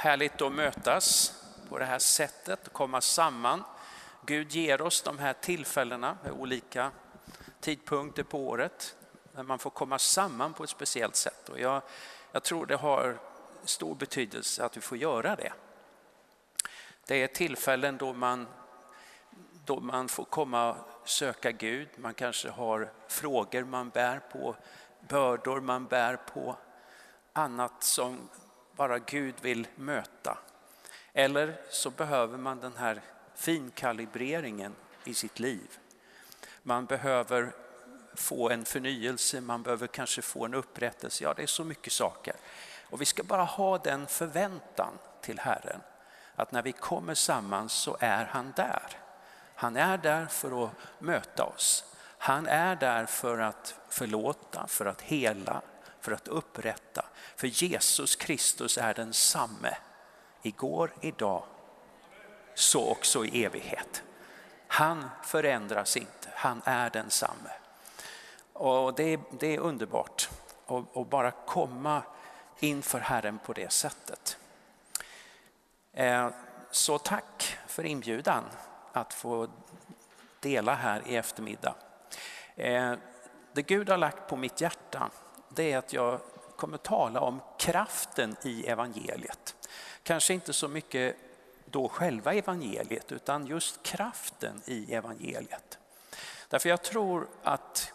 Härligt att mötas på det här sättet, komma samman. Gud ger oss de här tillfällena med olika tidpunkter på året när man får komma samman på ett speciellt sätt. Och jag, jag tror det har stor betydelse att vi får göra det. Det är tillfällen då man, då man får komma och söka Gud. Man kanske har frågor man bär på, bördor man bär på, annat som bara Gud vill möta. Eller så behöver man den här finkalibreringen i sitt liv. Man behöver få en förnyelse, man behöver kanske få en upprättelse. Ja, det är så mycket saker. Och vi ska bara ha den förväntan till Herren, att när vi kommer samman så är han där. Han är där för att möta oss. Han är där för att förlåta, för att hela, för att upprätta. För Jesus Kristus är densamme igår, idag, så också i evighet. Han förändras inte, han är densamme. Och det, är, det är underbart att bara komma inför Herren på det sättet. Eh, så tack för inbjudan att få dela här i eftermiddag. Eh, det Gud har lagt på mitt hjärta det är att jag kommer tala om kraften i evangeliet. Kanske inte så mycket då själva evangeliet utan just kraften i evangeliet. Därför jag tror att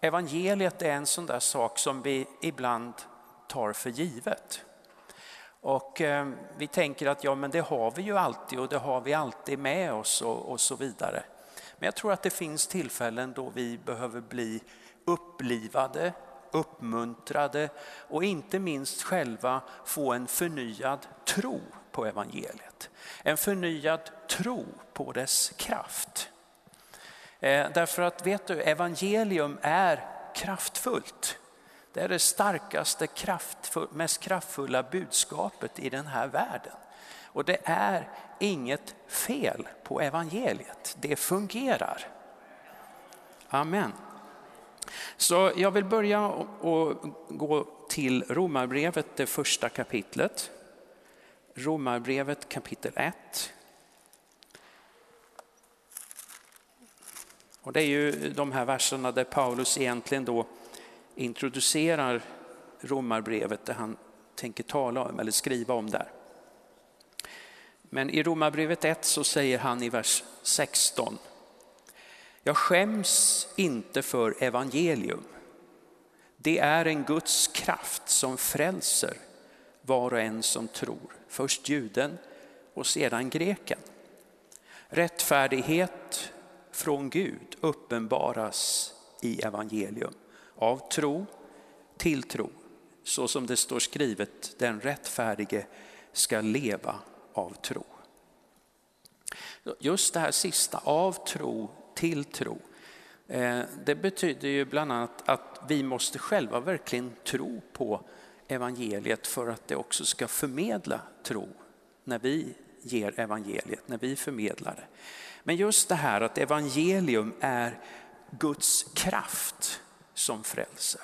evangeliet är en sån där sak som vi ibland tar för givet. Och eh, vi tänker att ja men det har vi ju alltid och det har vi alltid med oss och, och så vidare. Men jag tror att det finns tillfällen då vi behöver bli upplivade, uppmuntrade och inte minst själva få en förnyad tro på evangeliet. En förnyad tro på dess kraft. Eh, därför att vet du, evangelium är kraftfullt. Det är det starkaste, kraftfull, mest kraftfulla budskapet i den här världen. Och det är inget fel på evangeliet, det fungerar. Amen. Så jag vill börja och gå till Romarbrevet, det första kapitlet. Romarbrevet kapitel 1. Och det är ju de här verserna där Paulus egentligen då introducerar Romarbrevet, det han tänker tala om eller skriva om där. Men i Romarbrevet 1 så säger han i vers 16. Jag skäms inte för evangelium. Det är en Guds kraft som frälser var och en som tror. Först juden och sedan greken. Rättfärdighet från Gud uppenbaras i evangelium. Av tro till tro, så som det står skrivet, den rättfärdige ska leva av tro. Just det här sista, av tro till tro, eh, det betyder ju bland annat att vi måste själva verkligen tro på evangeliet för att det också ska förmedla tro när vi ger evangeliet, när vi förmedlar det. Men just det här att evangelium är Guds kraft som frälser.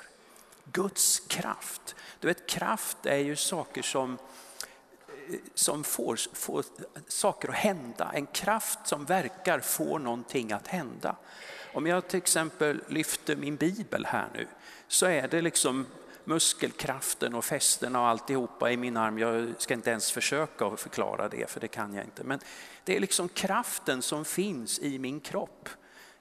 Guds kraft. Du vet kraft är ju saker som, som får, får saker att hända. En kraft som verkar får någonting att hända. Om jag till exempel lyfter min bibel här nu så är det liksom muskelkraften och fästena och alltihopa i min arm. Jag ska inte ens försöka förklara det för det kan jag inte. Men det är liksom kraften som finns i min kropp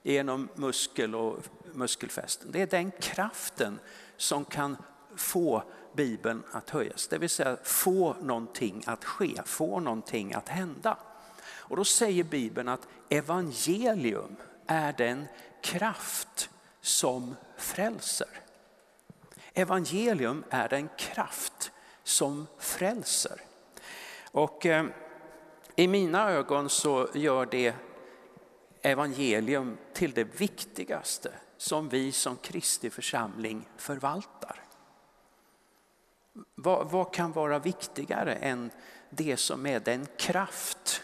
genom muskel och muskelfästen. Det är den kraften som kan få Bibeln att höjas. Det vill säga få någonting att ske, få någonting att hända. Och då säger Bibeln att evangelium är den kraft som frälser. Evangelium är den kraft som frälser. Och eh, i mina ögon så gör det evangelium till det viktigaste som vi som Kristi församling förvaltar. Vad, vad, kan vara viktigare än det som är den kraft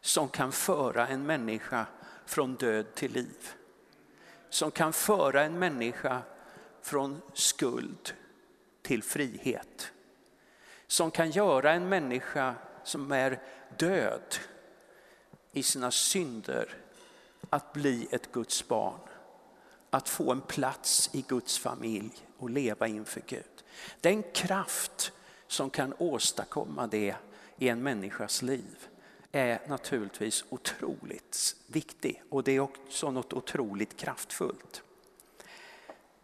som kan föra en människa från död till liv? Som kan föra en människa från skuld till frihet. som kan göra en människa som är död i sina synder att bli ett Guds barn. Att få en plats i Guds familj och leva inför Gud. Den kraft som kan åstadkomma det i en människas liv är naturligtvis otroligt viktig och det är också något otroligt kraftfullt.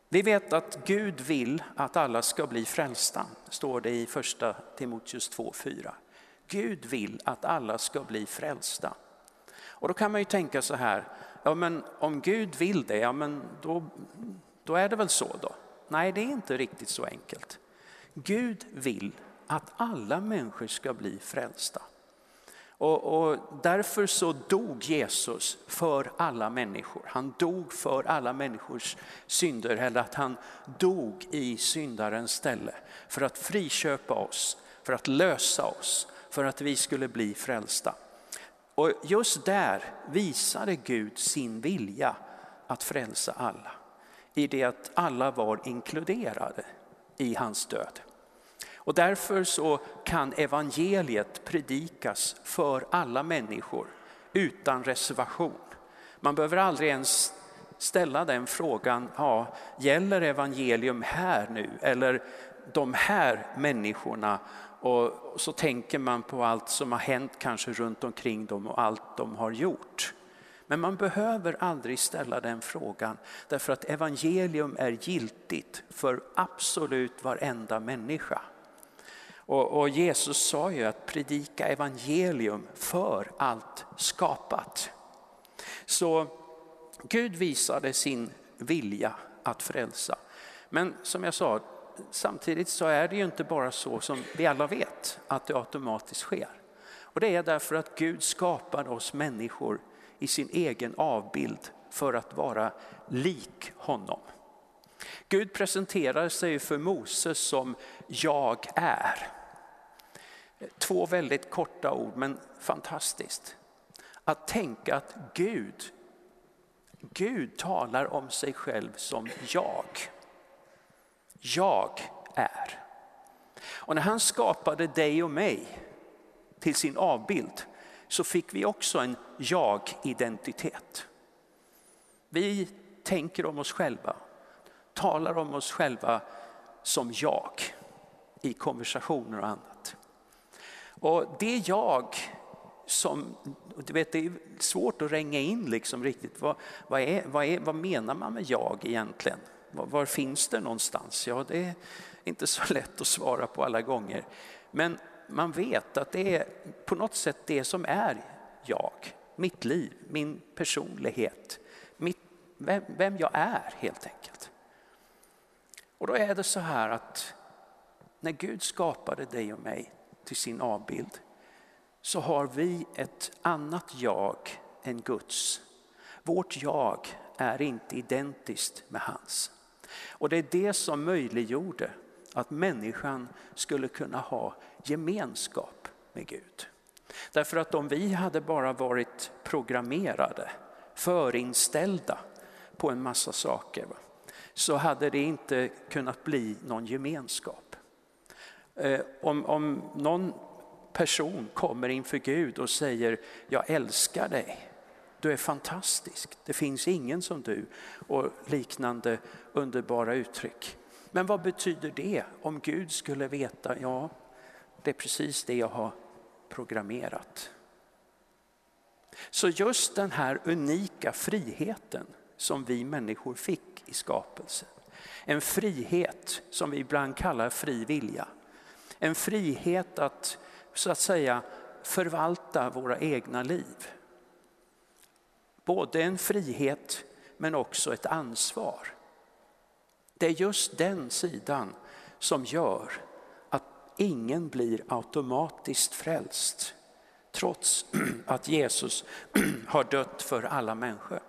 Vi vet att Gud vill att alla ska bli frälsta, står det i första Timoteus 2.4. Gud vill att alla ska bli frälsta. Och då kan man ju tänka så här, ja men om Gud vill det, ja men då, då är det väl så då? Nej, det är inte riktigt så enkelt. Gud vill att alla människor ska bli frälsta. Och, och, därför så dog Jesus för alla människor. Han dog för alla människors synder, eller att han dog i syndarens ställe. För att friköpa oss, för att lösa oss, för att vi skulle bli frälsta. Och just där visade Gud sin vilja att frälsa alla. I det att alla var inkluderade i hans död. Och därför så kan evangeliet predikas för alla människor utan reservation. Man behöver aldrig ens ställa den frågan, ja, gäller evangelium här nu eller de här människorna? Och så tänker man på allt som har hänt kanske runt omkring dem och allt de har gjort. Men man behöver aldrig ställa den frågan därför att evangelium är giltigt för absolut varenda människa. Och, och, Jesus sa ju att predika evangelium för allt skapat. Så Gud visade sin vilja att frälsa. Men som jag sa, samtidigt så är det ju inte bara så som vi alla vet att det automatiskt sker. Och det är därför att Gud skapade oss människor i sin egen avbild för att vara lik honom. Gud presenterar sig för Moses som jag är. Två väldigt korta ord men fantastiskt. Att tänka att Gud, Gud talar om sig själv som jag. Jag är. Och när han skapade dig och mig till sin avbild så fick vi också en jag-identitet. Vi tänker om oss själva, talar om oss själva som jag i konversationer och annat. Och det jag som, du vet det är svårt att ränga in liksom riktigt, vad, vad, är, vad, är, vad menar man med jag egentligen? Var, var, finns det någonstans? Ja, det är inte så lätt att svara på alla gånger. Men man vet att det är på något sätt det som är jag, mitt liv, min personlighet, mitt, vem, vem jag är helt enkelt. Och då är det så här att när Gud skapade dig och mig till sin avbild så har vi ett annat jag än Guds. Vårt jag är inte identiskt med hans. Och det är det som möjliggjorde att människan skulle kunna ha gemenskap med Gud. Därför att om vi hade bara varit programmerade, förinställda på en massa saker så hade det inte kunnat bli någon gemenskap. Eh, om, om någon person kommer inför Gud och säger jag älskar dig, du är fantastisk, det finns ingen som du och liknande underbara uttryck. Men vad betyder det om Gud skulle veta, ja det är precis det jag har programmerat. Så just den här unika friheten som vi människor fick i skapelsen, en frihet som vi ibland kallar fri vilja, en frihet att så att säga förvalta våra egna liv. Både en frihet men också ett ansvar. Det är just den sidan som gör ingen blir automatiskt frälst trots att Jesus har dött för alla människor.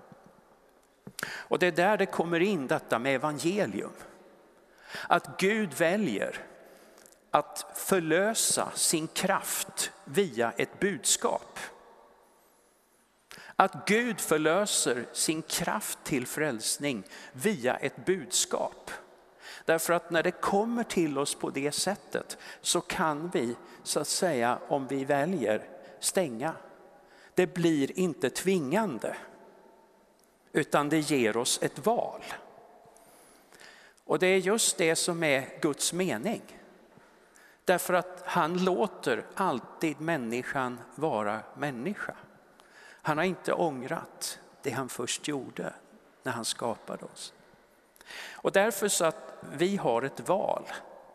Och det är där det kommer in detta med evangelium. Att Gud väljer att förlösa sin kraft via ett budskap. Att Gud förlöser sin kraft till frälsning via ett budskap. Därför att när det kommer till oss på det sättet så kan vi, så att säga, om vi väljer, stänga. Det blir inte tvingande, utan det ger oss ett val. Och det är just det som är Guds mening. Därför att han låter alltid människan vara människa. Han har inte ångrat det han först gjorde när han skapade oss. Och därför så att vi har ett val,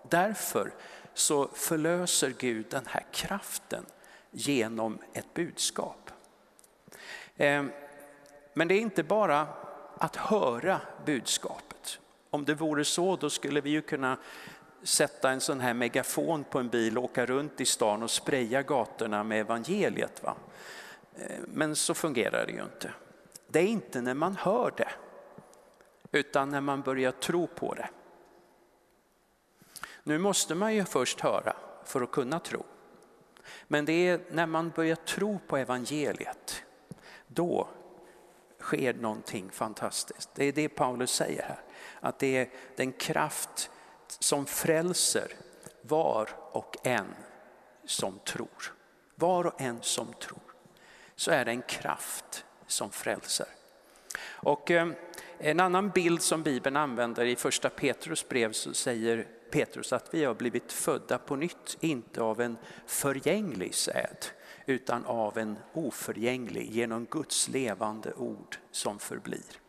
därför så förlöser Gud den här kraften genom ett budskap. Ehm, men det är inte bara att höra budskapet. Om det vore så då skulle vi ju kunna sätta en sån här megafon på en bil och åka runt i stan och spraya gatorna med evangeliet. Va? Ehm, men så fungerar det ju inte. Det är inte när man hör det, utan när man börjar tro på det. Nu måste man ju först höra för att kunna tro. Men det är när man börjar tro på evangeliet, då sker någonting fantastiskt. Det är det Paulus säger här, att det är den kraft som frälser var och en som tror. Var och en som tror, så är det en kraft som frälser. Och eh, en annan bild som Bibeln använder i första Petrus brev så säger Petrus att vi har blivit födda på nytt, inte av en förgänglig säd utan av en oförgänglig genom Guds levande ord som förblir.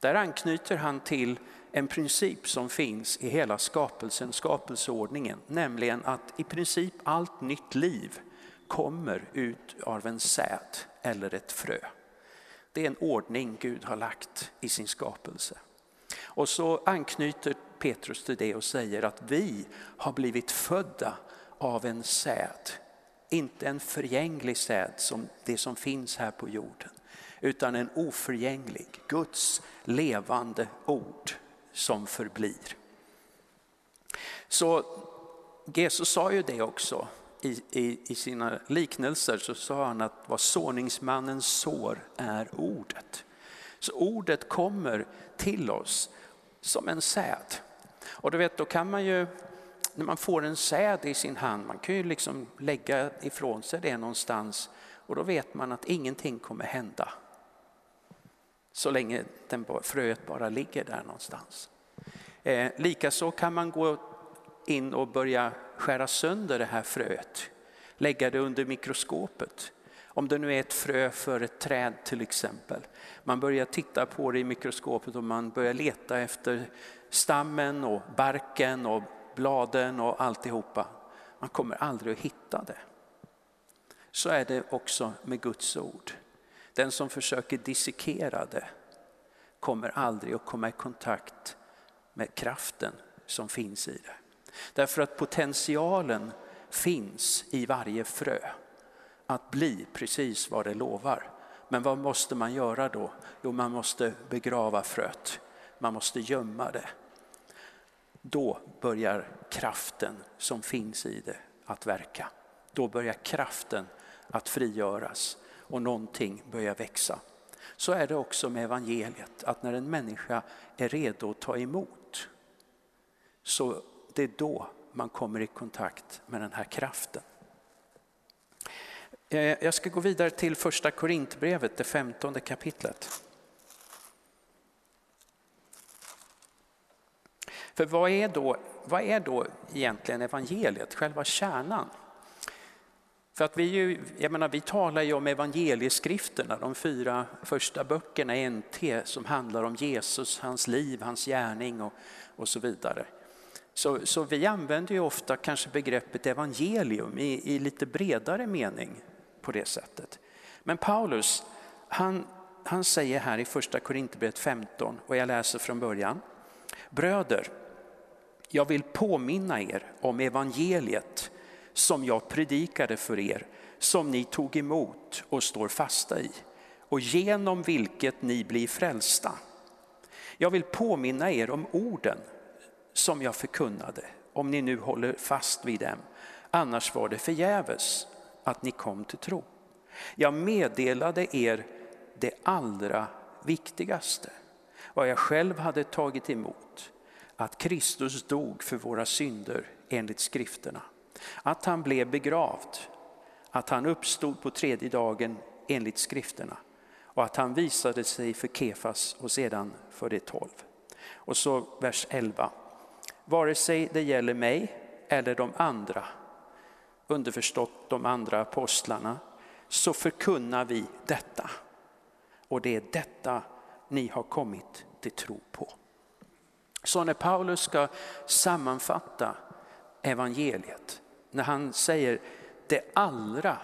Där anknyter han till en princip som finns i hela skapelsen, skapelseordningen, nämligen att i princip allt nytt liv kommer ut av en säd eller ett frö. Det är en ordning Gud har lagt i sin skapelse. Och så anknyter Petrus till det och säger att vi har blivit födda av en säd. Inte en förgänglig säd som det som finns här på jorden. Utan en oförgänglig, Guds levande ord som förblir. Så Jesus sa ju det också i, i, i, sina liknelser så sa han att vad såningsmannen sår är ordet. Så ordet kommer till oss som en säd. Och du vet, då kan man ju, när man får en säd i sin hand, man kan ju liksom lägga ifrån sig det någonstans och då vet man att ingenting kommer hända. Så länge den, fröet bara ligger där någonstans. Eh, Likaså kan man gå in och börja skära sönder det här fröet, lägga det under mikroskopet. Om det nu är ett frö för ett träd till exempel. Man börjar titta på det i mikroskopet och man börjar leta efter stammen och barken och bladen och alltihopa. Man kommer aldrig att hitta det. Så är det också med Guds ord. Den som försöker dissekera det kommer aldrig att komma i kontakt med kraften som finns i det. Därför att potentialen finns i varje frö att bli precis vad det lovar. Men vad måste man göra då? Jo, man måste begrava fröet. Man måste gömma det. Då börjar kraften som finns i det att verka. Då börjar kraften att frigöras och någonting börjar växa. Så är det också med evangeliet, att när en människa är redo att ta emot så det är då man kommer i kontakt med den här kraften. Eh, jag ska gå vidare till första Korintbrevet, det femtonde kapitlet. För vad är, då, vad är då egentligen evangeliet, själva kärnan? För att vi, ju, jag menar, vi talar ju om evangelieskrifterna, de fyra första böckerna i NT som handlar om Jesus, hans liv, hans gärning och, och så vidare. Så, så vi använder ju ofta kanske begreppet evangelium i, i lite bredare mening på det sättet. Men Paulus, han, han säger här i första Korinthierbrevet 15 och jag läser från början. Bröder, jag vill påminna er om evangeliet som jag predikade för er, som ni tog emot och står fasta i och genom vilket ni blir frälsta. Jag vill påminna er om orden som jag förkunnade, om ni nu håller fast vid dem. Annars var det förgäves att ni kom till tro. Jag meddelade er det allra viktigaste, vad jag själv hade tagit emot, att Kristus dog för våra synder enligt skrifterna, att han blev begravd, att han uppstod på tredje dagen enligt skrifterna och att han visade sig för Kefas och sedan för de tolv. Och så vers 11. Vare sig det gäller mig eller de andra, underförstått de andra apostlarna, så förkunnar vi detta. Och det är detta ni har kommit till tro på. Så när Paulus ska sammanfatta evangeliet, när han säger det allra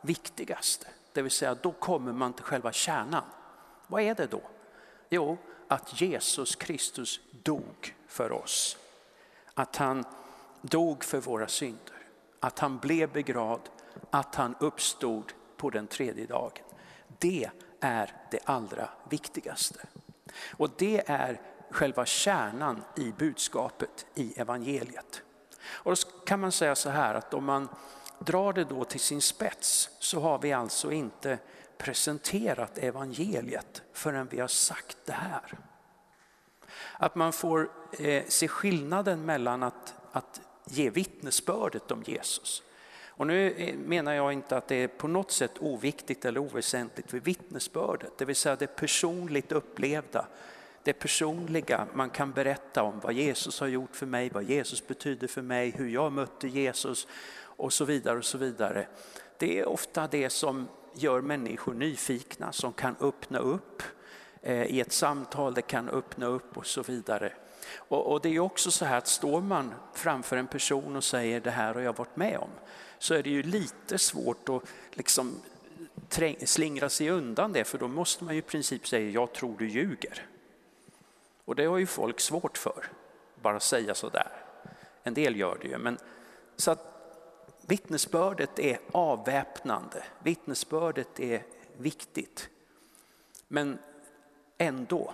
viktigaste, det vill säga då kommer man till själva kärnan. Vad är det då? Jo, att Jesus Kristus dog för oss. Att han dog för våra synder, att han blev begravd, att han uppstod på den tredje dagen. Det är det allra viktigaste. Och det är själva kärnan i budskapet i evangeliet. Och då kan man säga så här att om man drar det då till sin spets så har vi alltså inte presenterat evangeliet förrän vi har sagt det här. Att man får eh, se skillnaden mellan att, att ge vittnesbördet om Jesus. Och nu eh, menar jag inte att det är på något sätt oviktigt eller oväsentligt för vittnesbördet, det vill säga det personligt upplevda, det personliga man kan berätta om vad Jesus har gjort för mig, vad Jesus betyder för mig, hur jag mötte Jesus och så vidare. och så vidare. Det är ofta det som gör människor nyfikna, som kan öppna upp Eh, i ett samtal, det kan öppna upp och så vidare. Och, och, det är också så här att står man framför en person och säger det här har jag varit med om, så är det ju lite svårt att liksom slingra sig undan det, för då måste man ju i princip säga jag tror du ljuger. Och det har ju folk svårt för, bara säga sådär. En del gör det ju, men så att vittnesbördet är avväpnande, vittnesbördet är viktigt. Men ändå,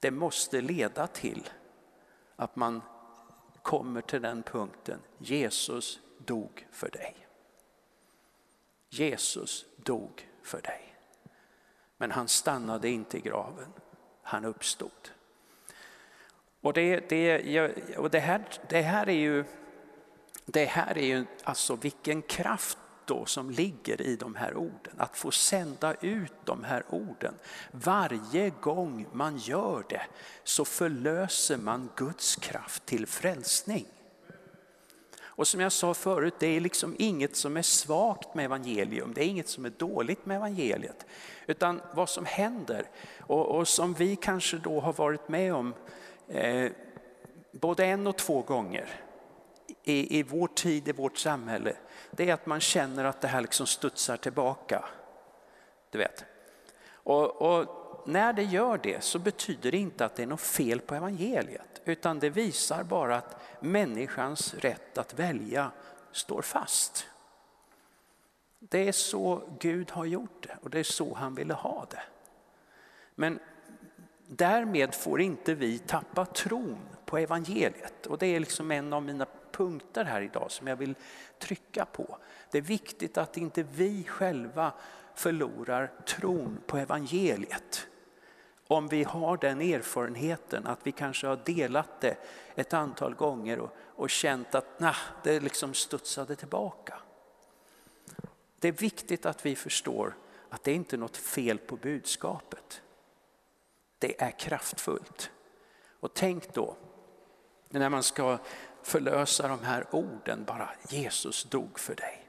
det måste leda till att man kommer till den punkten, Jesus dog för dig. Jesus dog för dig. Men han stannade inte i graven, han uppstod. Och det, det, och det, här, det här är ju, det här är ju alltså vilken kraft då som ligger i de här orden. Att få sända ut de här orden. Varje gång man gör det så förlöser man Guds kraft till frälsning. Och som jag sa förut, det är liksom inget som är svagt med evangelium, det är inget som är dåligt med evangeliet. Utan vad som händer, och, och som vi kanske då har varit med om eh, både en och två gånger i, i vår tid, i vårt samhälle, det är att man känner att det här liksom studsar tillbaka. Du vet. Och, och när det gör det så betyder det inte att det är något fel på evangeliet, utan det visar bara att människans rätt att välja står fast. Det är så Gud har gjort det och det är så han ville ha det. Men därmed får inte vi tappa tron på evangeliet och det är liksom en av mina punkter här idag som jag vill trycka på. Det är viktigt att inte vi själva förlorar tron på evangeliet. Om vi har den erfarenheten att vi kanske har delat det ett antal gånger och, och känt att nah, det liksom studsade tillbaka. Det är viktigt att vi förstår att det inte är något fel på budskapet. Det är kraftfullt. Och tänk då när man ska förlösa de här orden bara, Jesus dog för dig.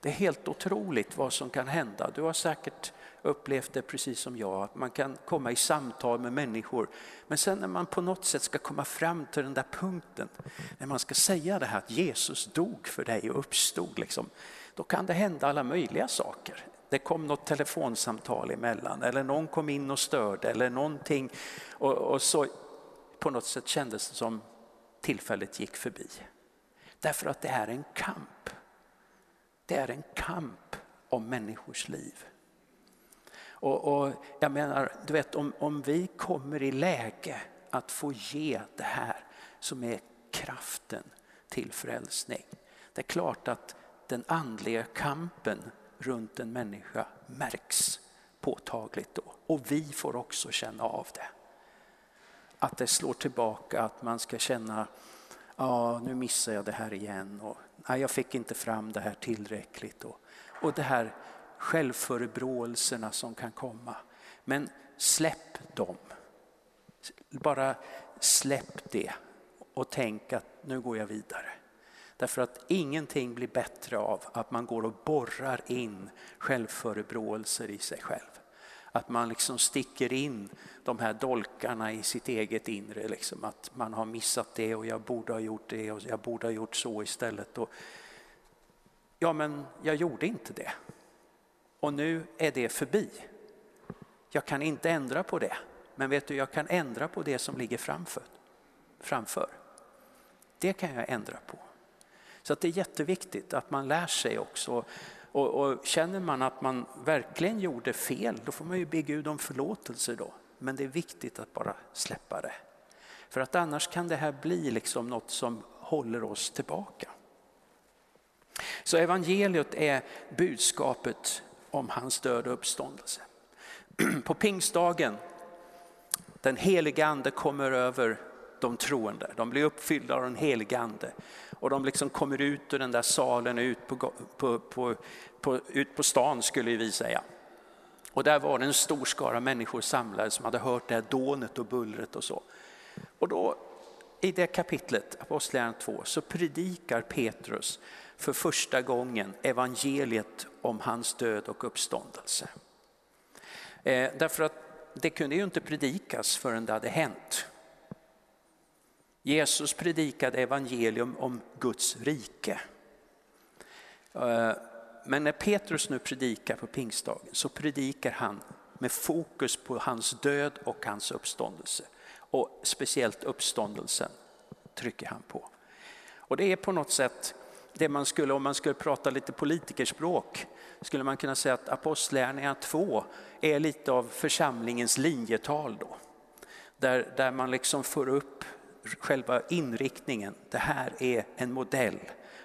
Det är helt otroligt vad som kan hända. Du har säkert upplevt det precis som jag, att man kan komma i samtal med människor. Men sen när man på något sätt ska komma fram till den där punkten, när man ska säga det här att Jesus dog för dig och uppstod, liksom, då kan det hända alla möjliga saker. Det kom något telefonsamtal emellan eller någon kom in och störde eller någonting. Och, och så på något sätt kändes det som tillfället gick förbi. Därför att det är en kamp. Det är en kamp om människors liv. Och, och jag menar, du vet om, om vi kommer i läge att få ge det här som är kraften till frälsning. Det är klart att den andliga kampen runt en människa märks påtagligt då. Och vi får också känna av det att det slår tillbaka, att man ska känna ja, nu missar jag det här igen och nej, jag fick inte fram det här tillräckligt. Och, och det här självförebråelserna som kan komma. Men släpp dem. Bara släpp det och tänk att nu går jag vidare. Därför att ingenting blir bättre av att man går och borrar in självförebråelser i sig själv. Att man liksom sticker in de här dolkarna i sitt eget inre. Liksom. Att man har missat det och jag borde ha gjort det och jag borde ha gjort så istället. Och, ja, men jag gjorde inte det. Och nu är det förbi. Jag kan inte ändra på det. Men vet du, jag kan ändra på det som ligger framför. framför. Det kan jag ändra på. Så att det är jätteviktigt att man lär sig också. Och, och, känner man att man verkligen gjorde fel, då får man ju be Gud om förlåtelse då. Men det är viktigt att bara släppa det. För att annars kan det här bli liksom något som håller oss tillbaka. Så evangeliet är budskapet om hans död och uppståndelse. På pingstdagen, den heliga ande kommer över de troende. De blir uppfyllda av den helige ande. Och de liksom kommer ut ur den där salen ut på, på, på, på, ut på stan skulle vi säga. Och där var det en stor skara människor samlade som hade hört det här dånet och bullret och så. Och då i det kapitlet, Apostlagärningarna 2, så predikar Petrus för första gången evangeliet om hans död och uppståndelse. Eh, därför att det kunde ju inte predikas förrän det hade hänt. Jesus predikade evangelium om Guds rike. Eh, men när Petrus nu predikar på pingstdagen så predikar han med fokus på hans död och hans uppståndelse. Och speciellt uppståndelsen trycker han på. Och det är på något sätt det man skulle, om man skulle prata lite politikerspråk, skulle man kunna säga att Apostlagärningarna 2 är lite av församlingens linjetal då. Där, där man liksom får upp själva inriktningen. Det här är en modell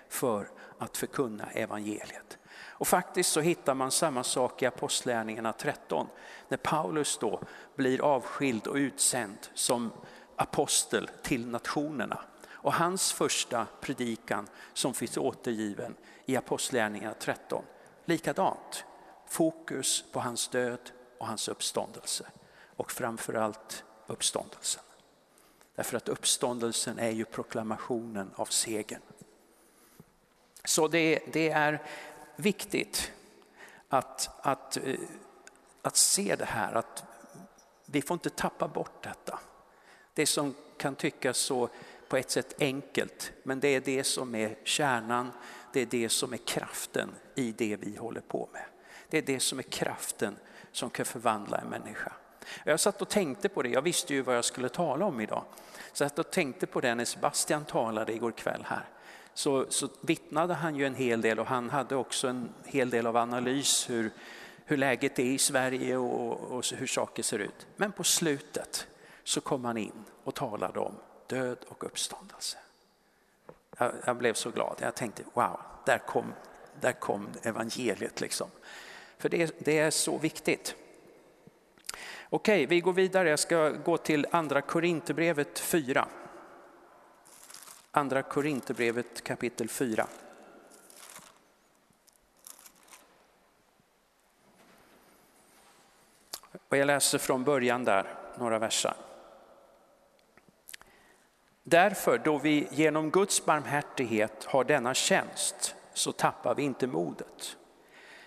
för att förkunna evangeliet. Och faktiskt så hittar man samma sak i Apostlagärningarna 13. När Paulus då blir avskild och utsänd som apostel till nationerna. Och hans första predikan som finns återgiven i Apostlagärningarna 13, likadant. Fokus på hans död och hans uppståndelse. Och framförallt uppståndelsen. Därför att uppståndelsen är ju proklamationen av segern. Så det, det är viktigt att, att, eh, att se det här, att vi får inte tappa bort detta. Det som kan tyckas så på ett sätt enkelt, men det är det som är kärnan, det är det som är kraften i det vi håller på med. Det är det som är kraften som kan förvandla en människa. Jag satt och tänkte på det, jag visste ju vad jag skulle tala om idag. Så jag satt och tänkte på det när Sebastian talade igår kväll här. Så, så vittnade han ju en hel del och han hade också en hel del av analys hur, hur läget är i Sverige och, och hur saker ser ut. Men på slutet så kom han in och talade om död och uppståndelse. Jag, jag blev så glad, jag tänkte wow, där kom, där kom evangeliet liksom. För det, det är så viktigt. Okej, vi går vidare. Jag ska gå till andra Korinthierbrevet 4. Andra Korinthierbrevet kapitel 4. Och jag läser från början där, några verser. Därför, då vi genom Guds barmhärtighet har denna tjänst, så tappar vi inte modet.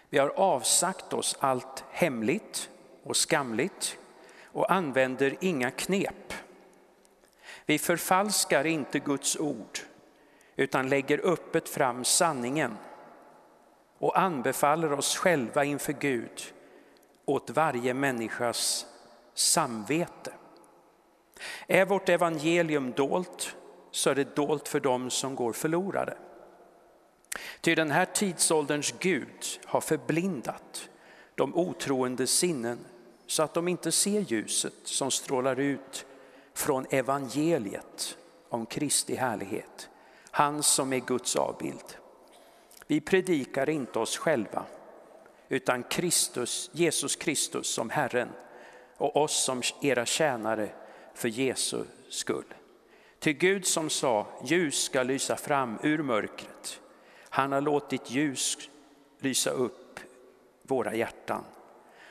Vi har avsagt oss allt hemligt och skamligt och använder inga knep. Vi förfalskar inte Guds ord utan lägger öppet fram sanningen och anbefaller oss själva inför Gud åt varje människas samvete. Är vårt evangelium dolt så är det dolt för dem som går förlorade. Ty den här tidsålderns Gud har förblindat de otroende sinnen så att de inte ser ljuset som strålar ut från evangeliet om Kristi härlighet, han som är Guds avbild. Vi predikar inte oss själva utan Kristus, Jesus Kristus som Herren och oss som era tjänare för Jesu skull. Till Gud som sa, ljus ska lysa fram ur mörkret. Han har låtit ljus lysa upp våra hjärtan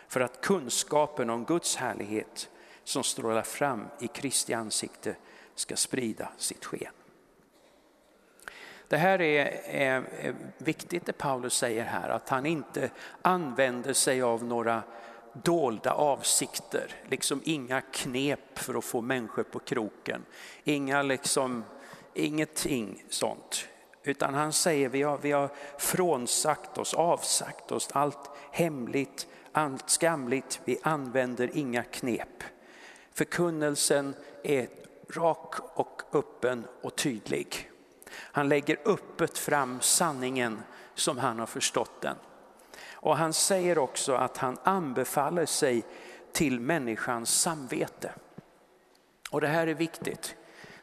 för att kunskapen om Guds härlighet som strålar fram i Kristi ansikte ska sprida sitt sken. Det här är, är, är, viktigt det Paulus säger här, att han inte använder sig av några dolda avsikter, liksom inga knep för att få människor på kroken, inga liksom, ingenting sånt. Utan han säger vi har, vi har frånsagt oss, avsagt oss allt hemligt, skamligt, vi använder inga knep. Förkunnelsen är rak och öppen och tydlig. Han lägger öppet fram sanningen som han har förstått den. Och han säger också att han anbefaller sig till människans samvete. Och det här är viktigt,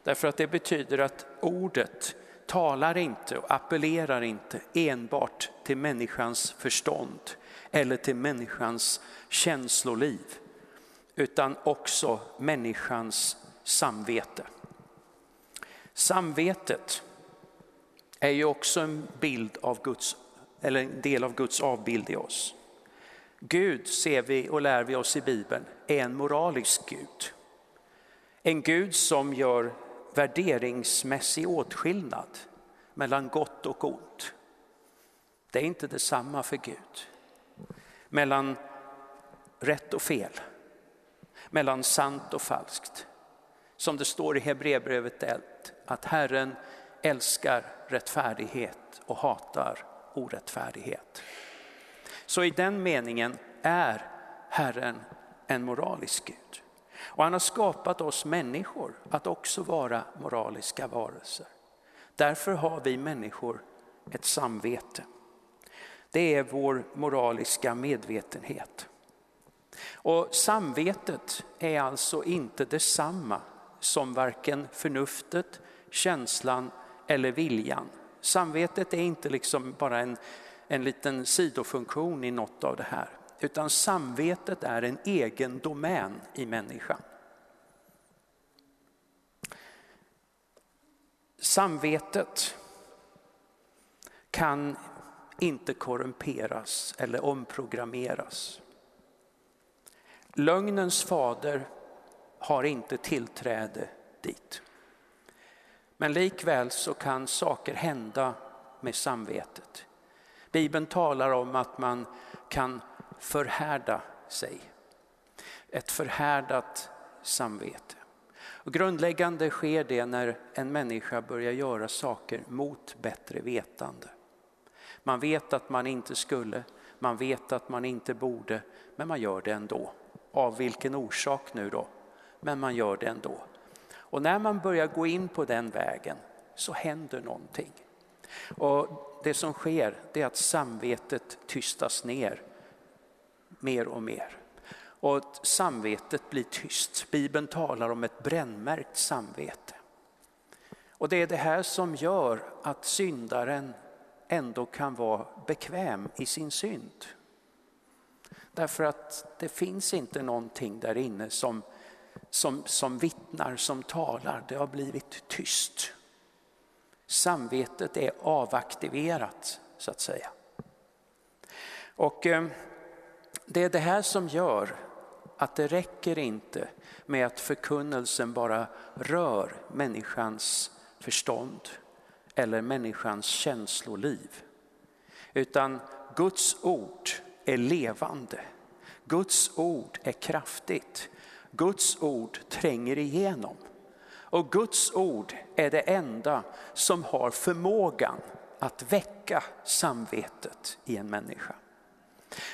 därför att det betyder att ordet talar inte och appellerar inte enbart till människans förstånd eller till människans känsloliv, utan också människans samvete. Samvetet är ju också en bild av Guds, eller en del av Guds avbild i oss. Gud ser vi och lär vi oss i Bibeln är en moralisk Gud. En Gud som gör värderingsmässig åtskillnad mellan gott och ont. Det är inte detsamma för Gud. Mellan rätt och fel, mellan sant och falskt. Som det står i Hebreerbrevet 1, att Herren älskar rättfärdighet och hatar orättfärdighet. Så i den meningen är Herren en moralisk Gud. Och han har skapat oss människor att också vara moraliska varelser. Därför har vi människor ett samvete. Det är vår moraliska medvetenhet. Och samvetet är alltså inte detsamma som varken förnuftet, känslan eller viljan. Samvetet är inte liksom bara en, en liten sidofunktion i något av det här, utan samvetet är en egen domän i människan. Samvetet kan inte korrumperas eller omprogrammeras. Lögnens fader har inte tillträde dit. Men likväl så kan saker hända med samvetet. Bibeln talar om att man kan förhärda sig. Ett förhärdat samvete. Och grundläggande sker det när en människa börjar göra saker mot bättre vetande. Man vet att man inte skulle, man vet att man inte borde, men man gör det ändå. Av vilken orsak nu då? Men man gör det ändå. Och när man börjar gå in på den vägen så händer någonting. Och det som sker är att samvetet tystas ner mer och mer. Och samvetet blir tyst. Bibeln talar om ett brännmärkt samvete. Och det är det här som gör att syndaren ändå kan vara bekväm i sin synd. Därför att det finns inte någonting där inne som som, som vittnar, som talar, det har blivit tyst. Samvetet är avaktiverat så att säga. Och eh, det är det här som gör att det räcker inte med att förkunnelsen bara rör människans förstånd eller människans känsloliv. Utan Guds ord är levande. Guds ord är kraftigt. Guds ord tränger igenom. Och Guds ord är det enda som har förmågan att väcka samvetet i en människa.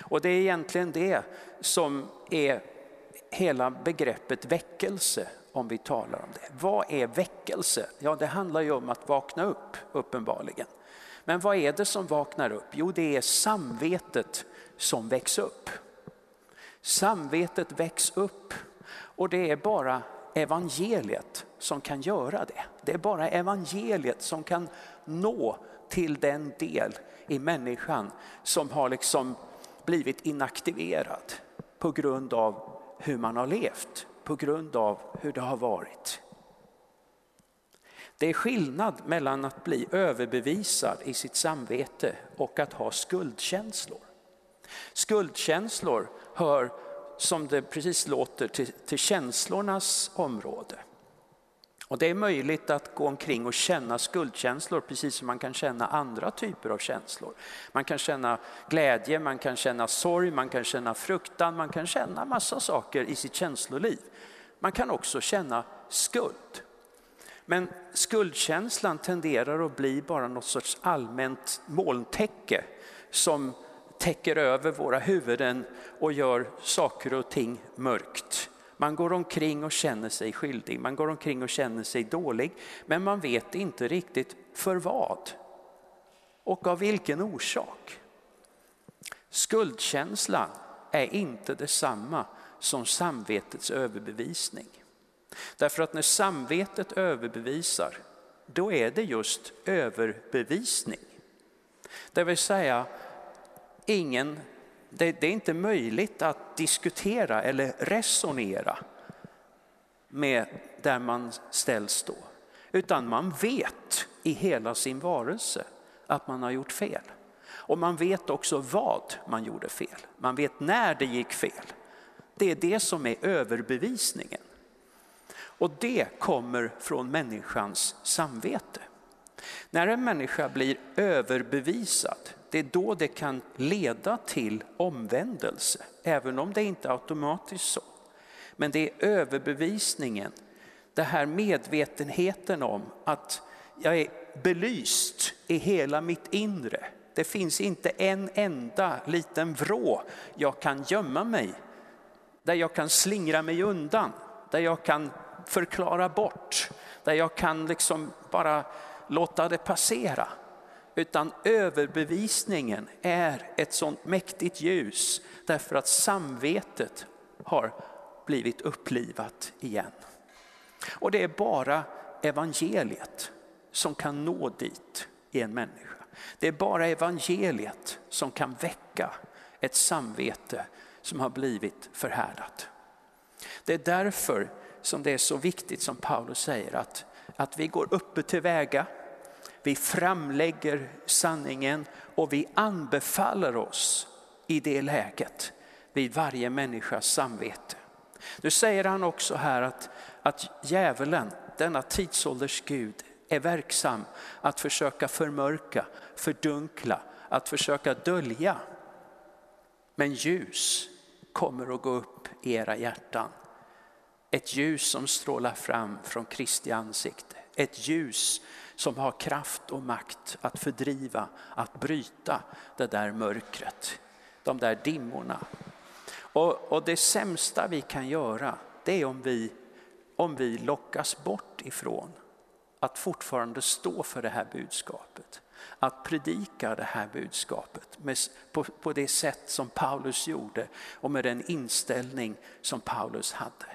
Och det är egentligen det som är hela begreppet väckelse om vi talar om det. Vad är väckelse? Ja, det handlar ju om att vakna upp uppenbarligen. Men vad är det som vaknar upp? Jo, det är samvetet som väcks upp. Samvetet väcks upp och det är bara evangeliet som kan göra det. Det är bara evangeliet som kan nå till den del i människan som har liksom blivit inaktiverad på grund av hur man har levt, på grund av hur det har varit. Det är skillnad mellan att bli överbevisad i sitt samvete och att ha skuldkänslor. Skuldkänslor hör, som det precis låter, till, till känslornas område. Och det är möjligt att gå omkring och känna skuldkänslor precis som man kan känna andra typer av känslor. Man kan känna glädje, man kan känna sorg, man kan känna fruktan, man kan känna massa saker i sitt känsloliv. Man kan också känna skuld. Men skuldkänslan tenderar att bli bara något sorts allmänt molntäcke som täcker över våra huvuden och gör saker och ting mörkt. Man går omkring och känner sig skyldig, man går omkring och känner sig dålig, men man vet inte riktigt för vad och av vilken orsak. Skuldkänslan är inte detsamma som samvetets överbevisning. Därför att när samvetet överbevisar, då är det just överbevisning. Det vill säga, ingen, det, det är inte möjligt att diskutera eller resonera med där man ställs då. Utan man vet i hela sin varelse att man har gjort fel. Och man vet också vad man gjorde fel. Man vet när det gick fel. Det är det som är överbevisningen. Och det kommer från människans samvete. När en människa blir överbevisad, det är då det kan leda till omvändelse, även om det inte är automatiskt så. Men det är överbevisningen, det här medvetenheten om att jag är belyst i hela mitt inre. Det finns inte en enda liten vrå jag kan gömma mig, där jag kan slingra mig undan, där jag kan förklara bort, där jag kan liksom bara låta det passera. Utan överbevisningen är ett sånt mäktigt ljus därför att samvetet har blivit upplivat igen. Och det är bara evangeliet som kan nå dit i en människa. Det är bara evangeliet som kan väcka ett samvete som har blivit förhärdat. Det är därför som det är så viktigt som Paulus säger att, att vi går uppe till väga, vi framlägger sanningen och vi anbefaller oss i det läget vid varje människas samvete. Nu säger han också här att, att djävulen, denna tidsålders Gud, är verksam att försöka förmörka, fördunkla, att försöka dölja. Men ljus kommer att gå upp i era hjärtan ett ljus som strålar fram från Kristi ansikte. Ett ljus som har kraft och makt att fördriva, att bryta det där mörkret, de där dimmorna. Och, och det sämsta vi kan göra, det är om vi, om vi lockas bort ifrån att fortfarande stå för det här budskapet. Att predika det här budskapet med, på, på det sätt som Paulus gjorde och med den inställning som Paulus hade.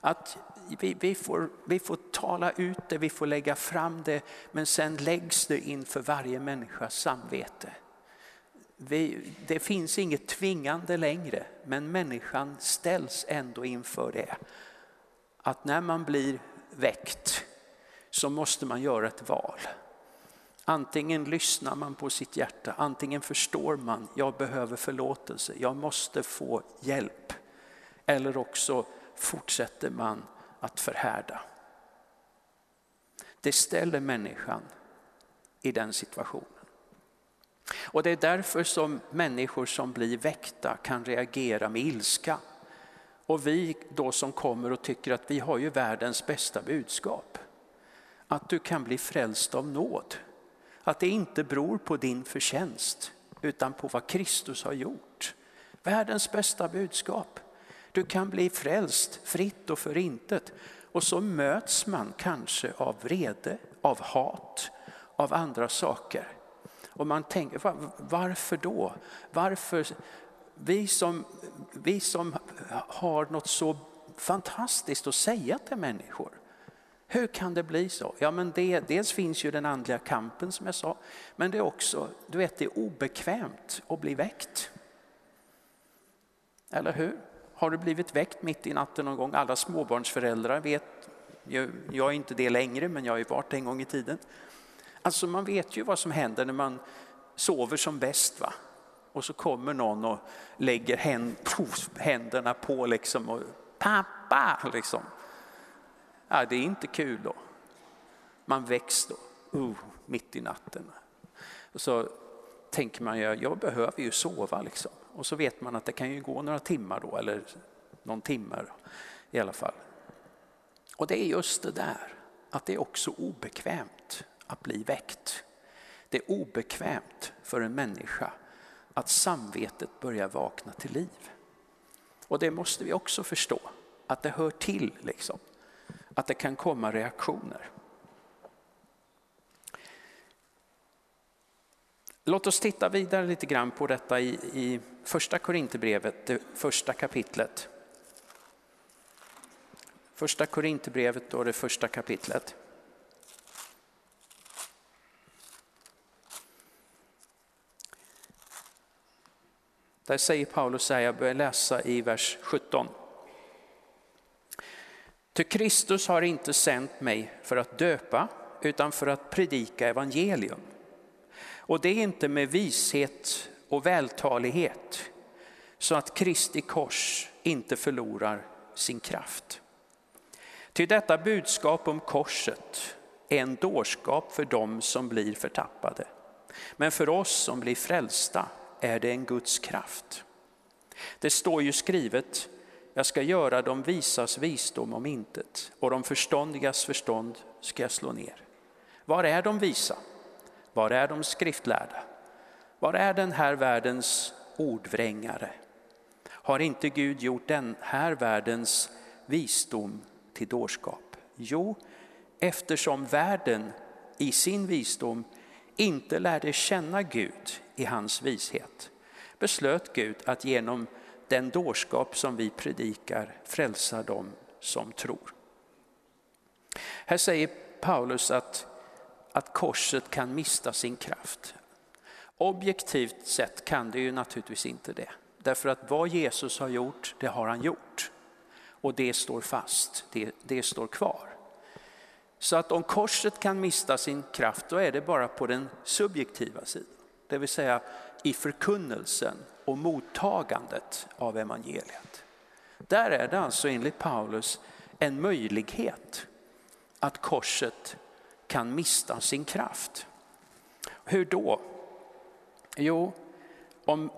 Att vi, vi, får, vi får tala ut det, vi får lägga fram det, men sen läggs det inför varje människas samvete. Vi, det finns inget tvingande längre, men människan ställs ändå inför det. Att när man blir väckt så måste man göra ett val. Antingen lyssnar man på sitt hjärta, antingen förstår man, jag behöver förlåtelse, jag måste få hjälp. Eller också fortsätter man att förhärda. Det ställer människan i den situationen. Och det är därför som människor som blir väckta kan reagera med ilska. Och vi då som kommer och tycker att vi har ju världens bästa budskap. Att du kan bli frälst av nåd. Att det inte beror på din förtjänst utan på vad Kristus har gjort. Världens bästa budskap. Du kan bli frälst fritt och för intet. Och så möts man kanske av vrede, av hat, av andra saker. Och man tänker, varför då? Varför? Vi som, vi som har något så fantastiskt att säga till människor. Hur kan det bli så? Ja, men det, dels finns ju den andliga kampen som jag sa, men det är också, du vet, det är obekvämt att bli väckt. Eller hur? Har du blivit väckt mitt i natten någon gång? Alla småbarnsföräldrar vet, jag är inte det längre men jag har ju varit en gång i tiden. Alltså man vet ju vad som händer när man sover som bäst. Va? Och så kommer någon och lägger händerna på liksom och pappa liksom. Ja, det är inte kul då. Man väcks då, uh, mitt i natten. Och så tänker man, ja, jag behöver ju sova liksom. Och så vet man att det kan ju gå några timmar då, eller någon timme i alla fall. Och det är just det där, att det är också obekvämt att bli väckt. Det är obekvämt för en människa att samvetet börjar vakna till liv. Och det måste vi också förstå, att det hör till, liksom. att det kan komma reaktioner. Låt oss titta vidare lite grann på detta i, i första Korinthierbrevet, det första kapitlet. Första Korinthierbrevet och det första kapitlet. Där säger Paulus så här, jag börjar läsa i vers 17. Ty Kristus har inte sänt mig för att döpa utan för att predika evangelium och det är inte med vishet och vältalighet så att Kristi kors inte förlorar sin kraft. Till detta budskap om korset är en dårskap för dem som blir förtappade. Men för oss som blir frälsta är det en Guds kraft. Det står ju skrivet, jag ska göra de visas visdom om intet och de förståndigas förstånd ska jag slå ner. Var är de visa? Var är de skriftlärda? Var är den här världens ordvrängare? Har inte Gud gjort den här världens visdom till dårskap? Jo, eftersom världen i sin visdom inte lärde känna Gud i hans vishet beslöt Gud att genom den dårskap som vi predikar frälsa dem som tror. Här säger Paulus att att korset kan mista sin kraft. Objektivt sett kan det ju naturligtvis inte det. Därför att vad Jesus har gjort, det har han gjort. Och det står fast, det, det står kvar. Så att om korset kan mista sin kraft, då är det bara på den subjektiva sidan. Det vill säga i förkunnelsen och mottagandet av evangeliet. Där är det alltså enligt Paulus en möjlighet att korset kan mista sin kraft. Hur då? Jo, om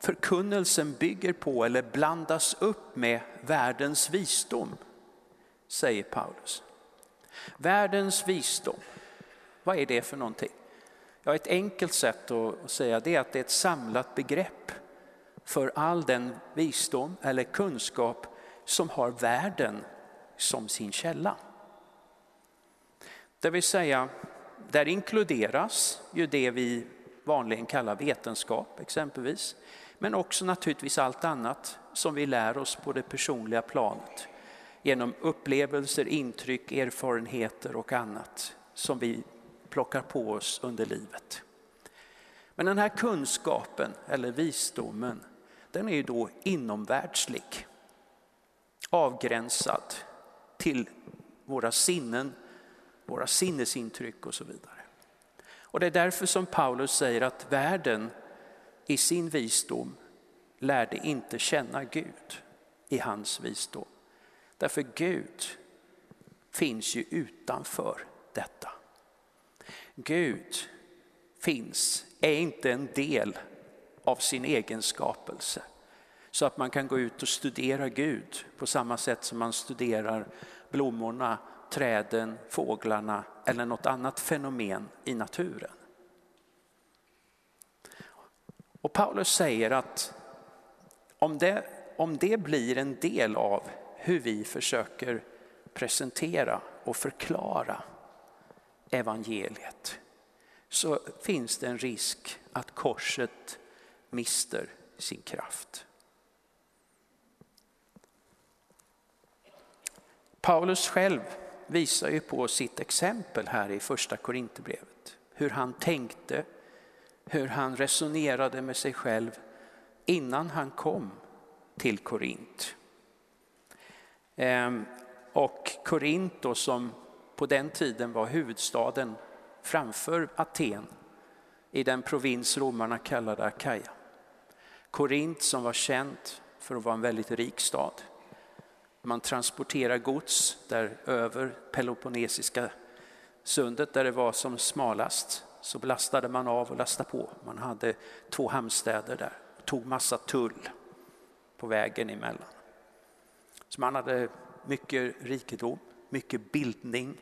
förkunnelsen bygger på eller blandas upp med världens visdom, säger Paulus. Världens visdom, vad är det för någonting? Ja, ett enkelt sätt att säga det är att det är ett samlat begrepp för all den visdom eller kunskap som har världen som sin källa. Det vill säga, där inkluderas ju det vi vanligen kallar vetenskap exempelvis. Men också naturligtvis allt annat som vi lär oss på det personliga planet. Genom upplevelser, intryck, erfarenheter och annat som vi plockar på oss under livet. Men den här kunskapen eller visdomen, den är ju då inomvärldslig. Avgränsad till våra sinnen våra sinnesintryck och så vidare. Och det är därför som Paulus säger att världen i sin visdom lärde inte känna Gud i hans visdom. Därför Gud finns ju utanför detta. Gud finns, är inte en del av sin egen skapelse. Så att man kan gå ut och studera Gud på samma sätt som man studerar blommorna träden, fåglarna eller något annat fenomen i naturen. Och Paulus säger att om det, om det blir en del av hur vi försöker presentera och förklara evangeliet så finns det en risk att korset mister sin kraft. Paulus själv visar ju på sitt exempel här i första Korinthierbrevet. Hur han tänkte, hur han resonerade med sig själv innan han kom till Korint. Ehm, och Korint då, som på den tiden var huvudstaden framför Aten i den provins romarna kallade Akaja. Korint som var känt för att vara en väldigt rik stad. Man transporterar gods där över Peloponnesiska sundet där det var som smalast så lastade man av och lastade på. Man hade två hamnstäder där och tog massa tull på vägen emellan. Så man hade mycket rikedom, mycket bildning,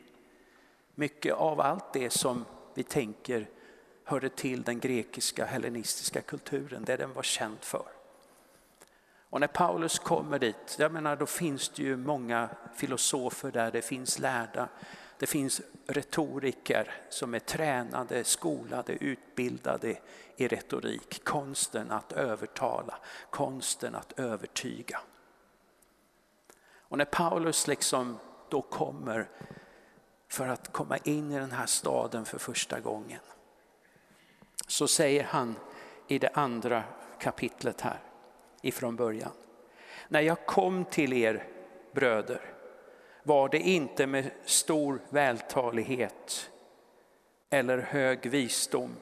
mycket av allt det som vi tänker hörde till den grekiska hellenistiska kulturen, det den var känd för. Och när Paulus kommer dit, jag menar då finns det ju många filosofer där, det finns lärda, det finns retoriker som är tränade, skolade, utbildade i retorik. Konsten att övertala, konsten att övertyga. Och när Paulus liksom då kommer för att komma in i den här staden för första gången så säger han i det andra kapitlet här ifrån början. När jag kom till er bröder var det inte med stor vältalighet eller hög visdom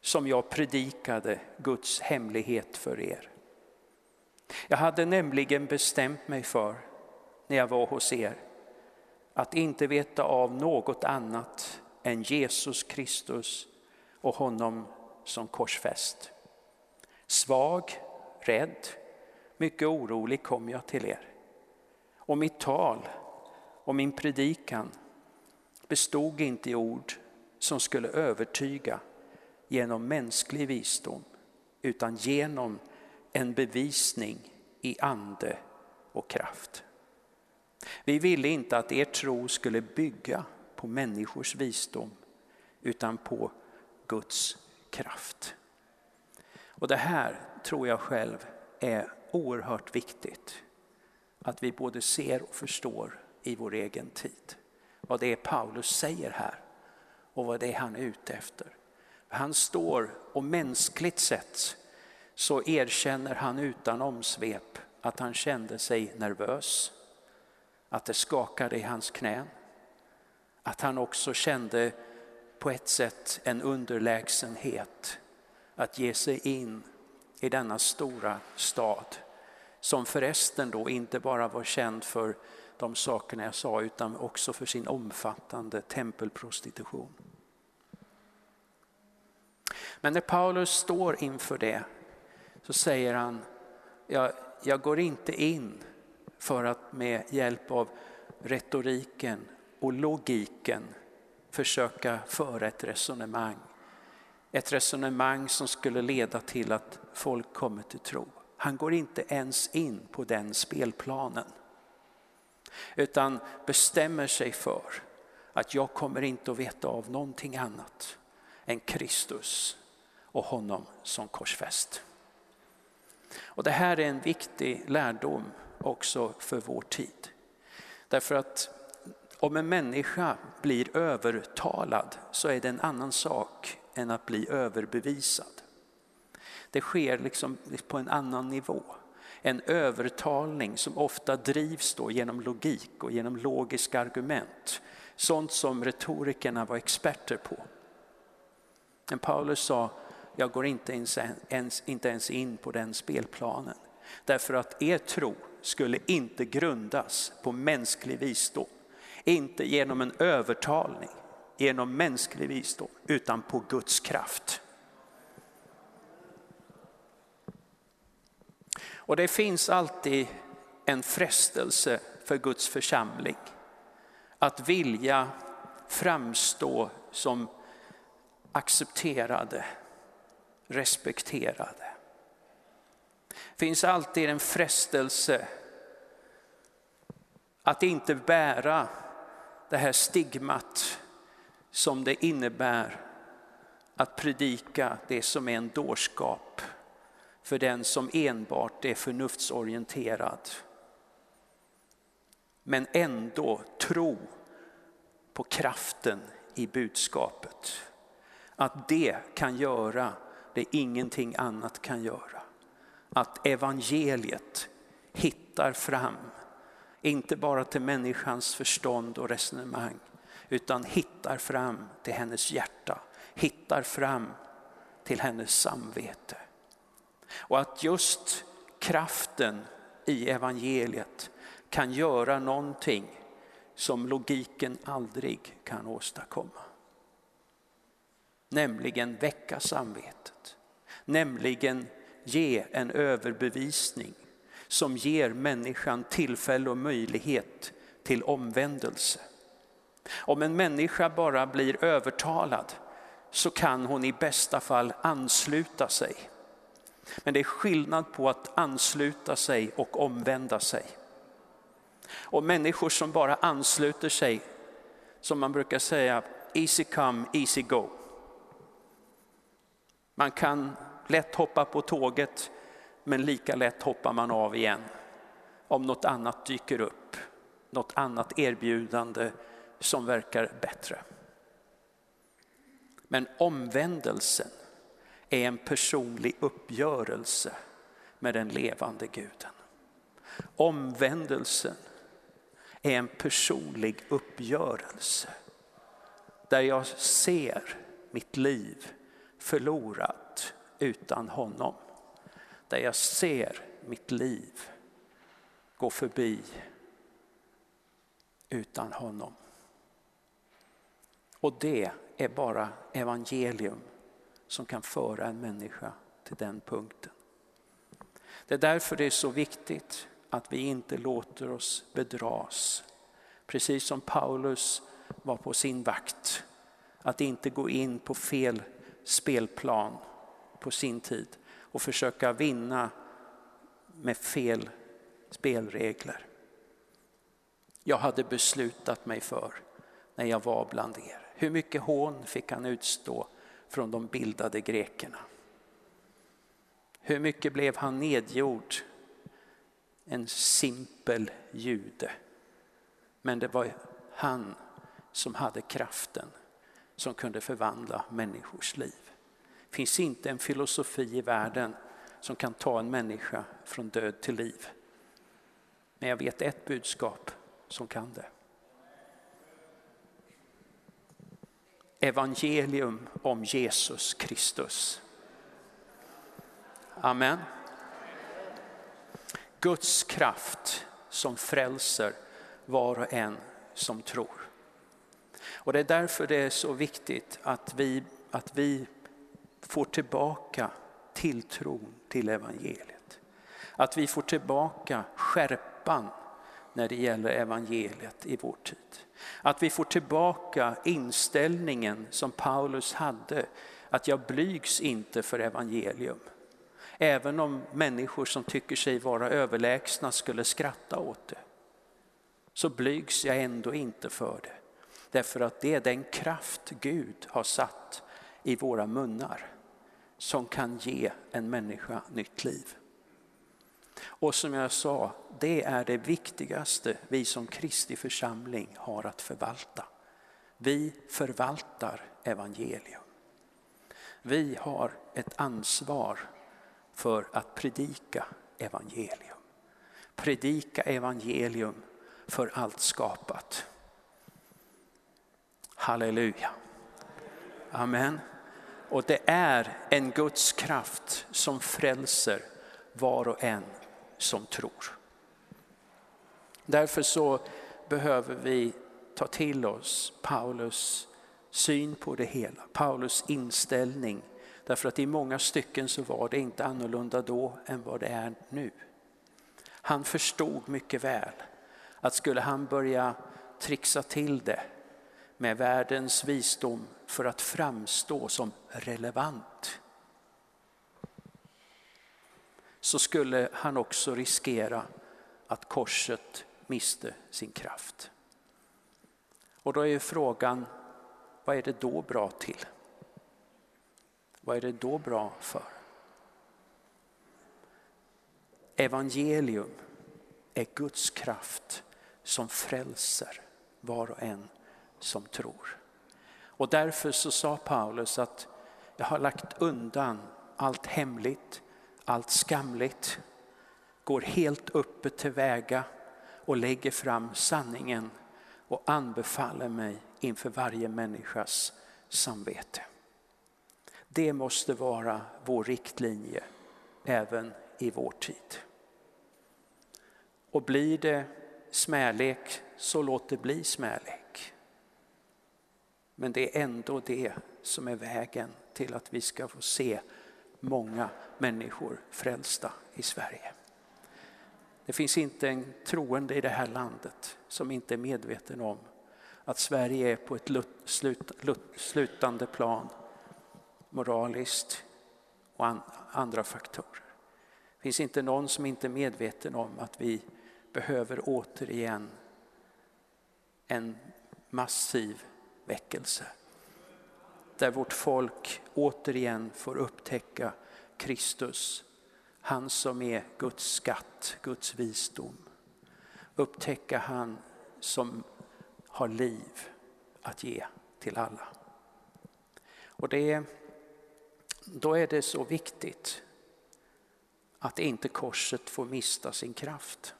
som jag predikade Guds hemlighet för er. Jag hade nämligen bestämt mig för, när jag var hos er, att inte veta av något annat än Jesus Kristus och honom som korsfäst. Svag, rädd, mycket orolig kom jag till er. Och mitt tal och min predikan bestod inte i ord som skulle övertyga genom mänsklig visdom utan genom en bevisning i ande och kraft. Vi ville inte att er tro skulle bygga på människors visdom utan på Guds kraft. Och det här tror jag själv är oerhört viktigt. Att vi både ser och förstår i vår egen tid. Vad det är Paulus säger här och vad det är han är ute efter. Han står och mänskligt sett så erkänner han utan omsvep att han kände sig nervös, att det skakade i hans knän, att han också kände på ett sätt en underlägsenhet att ge sig in i denna stora stad som förresten då inte bara var känd för de sakerna jag sa utan också för sin omfattande tempelprostitution. Men när Paulus står inför det så säger han, jag, jag går inte in för att med hjälp av retoriken och logiken försöka föra ett resonemang. Ett resonemang som skulle leda till att folk kommer till tro. Han går inte ens in på den spelplanen. Utan bestämmer sig för att jag kommer inte att veta av någonting annat än Kristus och honom som korsfäst. Och det här är en viktig lärdom också för vår tid. Därför att om en människa blir övertalad så är det en annan sak än att bli överbevisad. Det sker liksom på en annan nivå. En övertalning som ofta drivs då genom logik och genom logiska argument. Sånt som retorikerna var experter på. Men Paulus sa, jag går inte ens, inte ens in på den spelplanen. Därför att er tro skulle inte grundas på mänsklig visdom. Inte genom en övertalning, genom mänsklig visdom, utan på Guds kraft. Och det finns alltid en frestelse för Guds församling att vilja framstå som accepterade, respekterade. Det finns alltid en frestelse att inte bära det här stigmat som det innebär att predika det som är en dårskap för den som enbart är förnuftsorienterad. Men ändå tro på kraften i budskapet. Att det kan göra det ingenting annat kan göra. att evangeliet hittar fram, inte bara till människans förstånd och resonemang, utan hittar fram till hennes hjärta, hittar fram till hennes samvete. Och att just kraften i evangeliet kan göra någonting som logiken aldrig kan åstadkomma. Nämligen väcka samvetet, nämligen ge en överbevisning som ger människan tillfälle och möjlighet till omvändelse. Om en människa bara blir övertalad så kan hon i bästa fall ansluta sig. Men det är skillnad på att ansluta sig och omvända sig. Och människor som bara ansluter sig, som man brukar säga, easy come, easy go. Man kan lätt hoppa på tåget, men lika lätt hoppar man av igen om något annat dyker upp, något annat erbjudande som verkar bättre. Men omvändelsen är en personlig uppgörelse med den levande guden. Omvändelsen är en personlig uppgörelse där jag ser mitt liv förlorat utan honom. Där jag ser mitt liv gå förbi utan honom. Och det är bara evangelium som kan föra en människa till den punkten. Det är därför det är så viktigt att vi inte låter oss bedras. Precis som Paulus var på sin vakt. Att inte gå in på fel spelplan på sin tid och försöka vinna med fel spelregler. Jag hade beslutat mig för när jag var bland er. Hur mycket hån fick han utstå från de bildade grekerna? Hur mycket blev han nedgjord? En simpel jude. Men det var han som hade kraften som kunde förvandla människors liv. Det finns inte en filosofi i världen som kan ta en människa från död till liv. Men jag vet ett budskap som kan det. Evangelium om Jesus Kristus. Amen. Guds kraft som frälser var och en som tror. Och det är därför det är så viktigt att vi, att vi får tillbaka tilltron till evangeliet. Att vi får tillbaka skärpan när det gäller evangeliet i vår tid. Att vi får tillbaka inställningen som Paulus hade, att jag blygs inte för evangelium. Även om människor som tycker sig vara överlägsna skulle skratta åt det, så blygs jag ändå inte för det. Därför att det är den kraft Gud har satt i våra munnar som kan ge en människa nytt liv. Och som jag sa, det är det viktigaste vi som Kristi församling har att förvalta. Vi förvaltar evangelium. Vi har ett ansvar för att predika evangelium. Predika evangelium för allt skapat. Halleluja. Amen. Och det är en Guds kraft som frälser var och en som tror. Därför så behöver vi ta till oss Paulus syn på det hela, Paulus inställning. Därför att i många stycken så var det inte annorlunda då än vad det är nu. Han förstod mycket väl att skulle han börja trixa till det med världens visdom för att framstå som relevant så skulle han också riskera att korset miste sin kraft. Och då är frågan, vad är det då bra till? Vad är det då bra för? Evangelium är Guds kraft som frälser var och en som tror. Och därför så sa Paulus att jag har lagt undan allt hemligt, allt skamligt, går helt öppet tillväga och lägger fram sanningen och anbefaller mig inför varje människas samvete. Det måste vara vår riktlinje även i vår tid. Och blir det smälek så låt det bli smälek. Men det är ändå det som är vägen till att vi ska få se många människor frälsta i Sverige. Det finns inte en troende i det här landet som inte är medveten om att Sverige är på ett slut, slutande plan moraliskt och andra faktorer. Det finns inte någon som inte är medveten om att vi behöver återigen en massiv väckelse. Där vårt folk återigen får upptäcka Kristus, han som är Guds skatt, Guds visdom. Upptäcka han som har liv att ge till alla. Och det, då är det så viktigt att inte korset får mista sin kraft.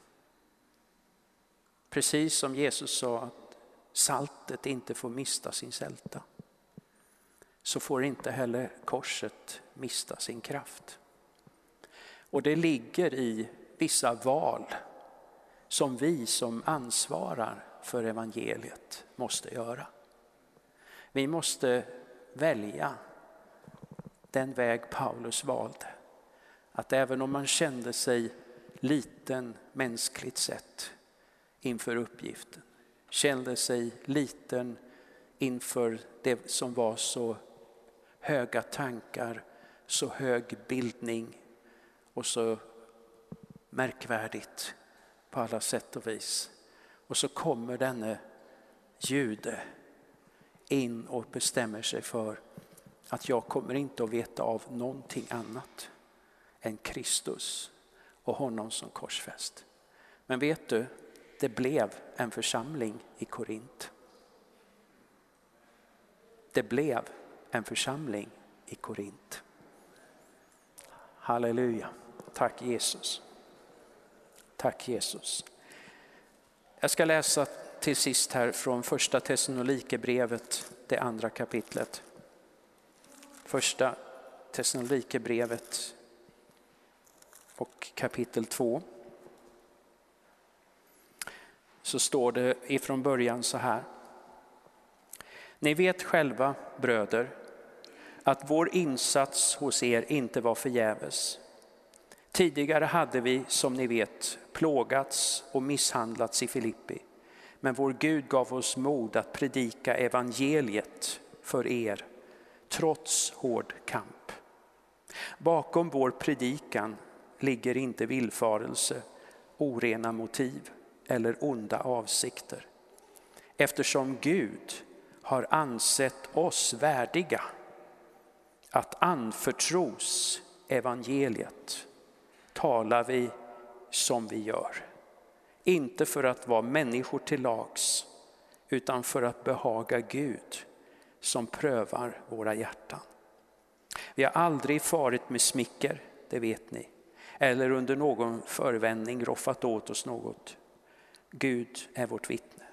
Precis som Jesus sa att saltet inte får mista sin sälta så får inte heller korset mista sin kraft. Och det ligger i vissa val som vi som ansvarar för evangeliet måste göra. Vi måste välja den väg Paulus valde. Att även om man kände sig liten mänskligt sett inför uppgiften, kände sig liten inför det som var så höga tankar, så hög bildning och så märkvärdigt på alla sätt och vis. Och så kommer denne jude in och bestämmer sig för att jag kommer inte att veta av någonting annat än Kristus och honom som korsfäst. Men vet du, det blev en församling i Korint. Det blev en församling i Korint. Halleluja. Tack Jesus. Tack Jesus. Jag ska läsa till sist här från första Thessalonikerbrevet, det andra kapitlet. Första Thessalonikerbrevet och kapitel 2. Så står det ifrån början så här. Ni vet själva, bröder, att vår insats hos er inte var förgäves. Tidigare hade vi, som ni vet, plågats och misshandlats i Filippi. Men vår Gud gav oss mod att predika evangeliet för er, trots hård kamp. Bakom vår predikan ligger inte villfarelse, orena motiv eller onda avsikter. Eftersom Gud har ansett oss värdiga att anförtros evangeliet talar vi som vi gör. Inte för att vara människor till lags utan för att behaga Gud som prövar våra hjärtan. Vi har aldrig farit med smicker, det vet ni, eller under någon förevändning roffat åt oss något. Gud är vårt vittne.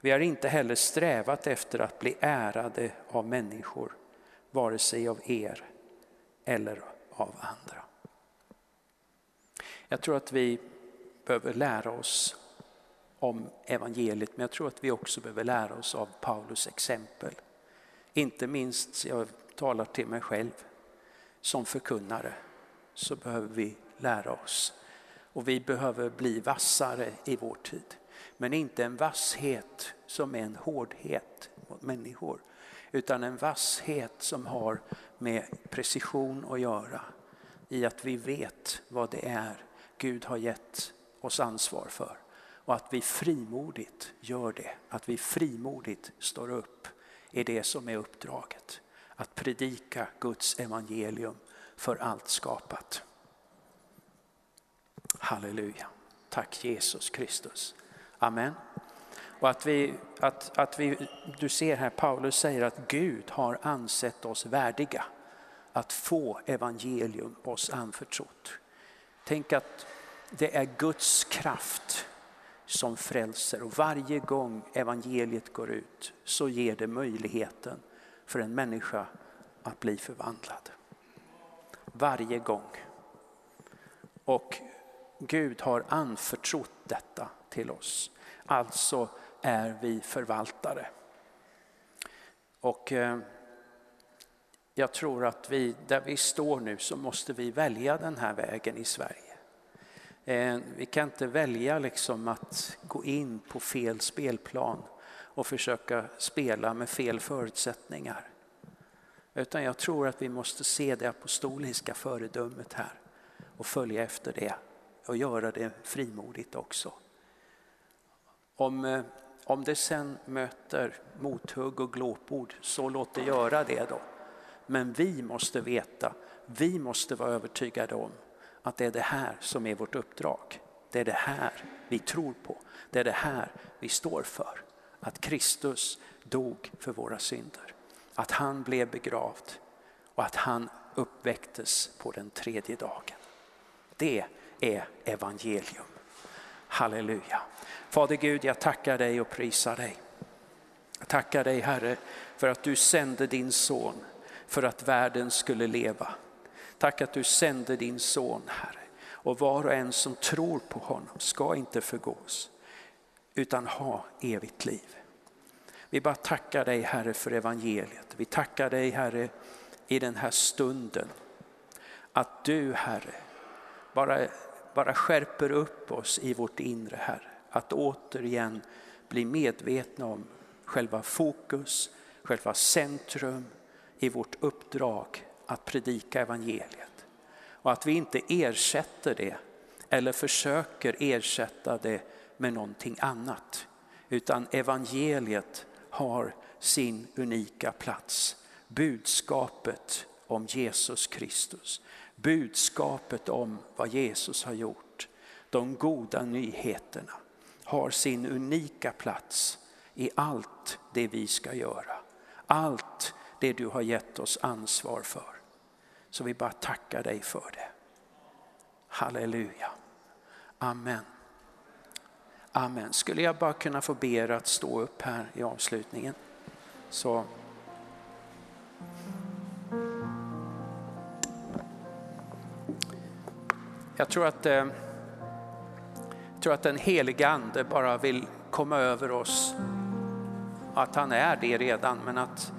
Vi har inte heller strävat efter att bli ärade av människor, vare sig av er eller av andra. Jag tror att vi behöver lära oss om evangeliet, men jag tror att vi också behöver lära oss av Paulus exempel. Inte minst, jag talar till mig själv, som förkunnare så behöver vi lära oss. Och vi behöver bli vassare i vår tid. Men inte en vasshet som är en hårdhet mot människor. Utan en vasshet som har med precision att göra. I att vi vet vad det är Gud har gett oss ansvar för. Och att vi frimodigt gör det. Att vi frimodigt står upp i det som är uppdraget. Att predika Guds evangelium för allt skapat. Halleluja. Tack Jesus Kristus. Amen. Och att vi, att, att vi, du ser här Paulus säger att Gud har ansett oss värdiga att få evangelium oss anförtrott. Tänk att det är Guds kraft som frälser och varje gång evangeliet går ut så ger det möjligheten för en människa att bli förvandlad. Varje gång. Och Gud har anförtrott detta till oss. Alltså är vi förvaltare. Och eh, jag tror att vi, där vi står nu så måste vi välja den här vägen i Sverige. Eh, vi kan inte välja liksom att gå in på fel spelplan och försöka spela med fel förutsättningar. Utan jag tror att vi måste se det apostoliska föredömet här och följa efter det och göra det frimodigt också. Om, eh, om det sen möter mothugg och glåpord, så låt det göra det då. Men vi måste veta, vi måste vara övertygade om att det är det här som är vårt uppdrag. Det är det här vi tror på. Det är det här vi står för. Att Kristus dog för våra synder. Att han blev begravd och att han uppväcktes på den tredje dagen. Det är evangelium. Halleluja. Fader Gud, jag tackar dig och prisar dig. Jag tackar dig Herre för att du sände din son för att världen skulle leva. Tack att du sände din son Herre. Och var och en som tror på honom ska inte förgås utan ha evigt liv. Vi bara tackar dig Herre för evangeliet. Vi tackar dig Herre i den här stunden att du Herre bara, bara skärper upp oss i vårt inre Herre. Att återigen bli medvetna om själva fokus, själva centrum i vårt uppdrag att predika evangeliet. Och att vi inte ersätter det eller försöker ersätta det med någonting annat. Utan evangeliet har sin unika plats. Budskapet om Jesus Kristus. Budskapet om vad Jesus har gjort. De goda nyheterna har sin unika plats i allt det vi ska göra. Allt det du har gett oss ansvar för. Så vi bara tackar dig för det. Halleluja. Amen. Amen. Skulle jag bara kunna få be er att stå upp här i avslutningen. Så Jag tror att, eh, jag tror att den helige ande bara vill komma över oss. Att han är det redan, men att,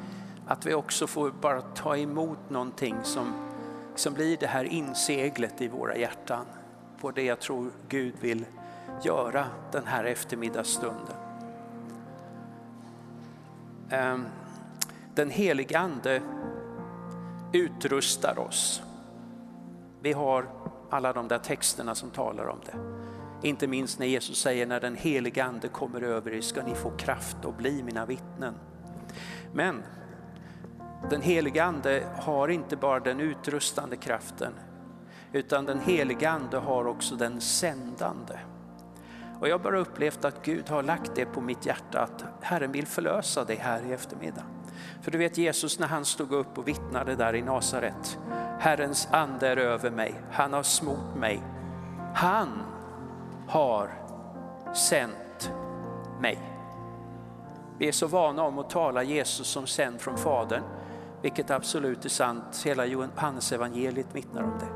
att vi också får bara ta emot någonting som, som blir det här inseglet i våra hjärtan på det jag tror Gud vill göra den här eftermiddagsstunden. Ehm, den helige Ande utrustar oss. Vi har alla de där texterna som talar om det. Inte minst när Jesus säger när den helige Ande kommer över er ska ni få kraft och bli mina vittnen. Men den helige Ande har inte bara den utrustande kraften utan den helige Ande har också den sändande. Och jag har bara upplevt att Gud har lagt det på mitt hjärta att Herren vill förlösa dig här i eftermiddag. För du vet Jesus när han stod upp och vittnade där i Nasaret. Herrens ande är över mig, han har smort mig. Han har sänt mig. Vi är så vana om att tala Jesus som sänd från Fadern, vilket absolut är sant. Hela Johannes evangeliet vittnar om det.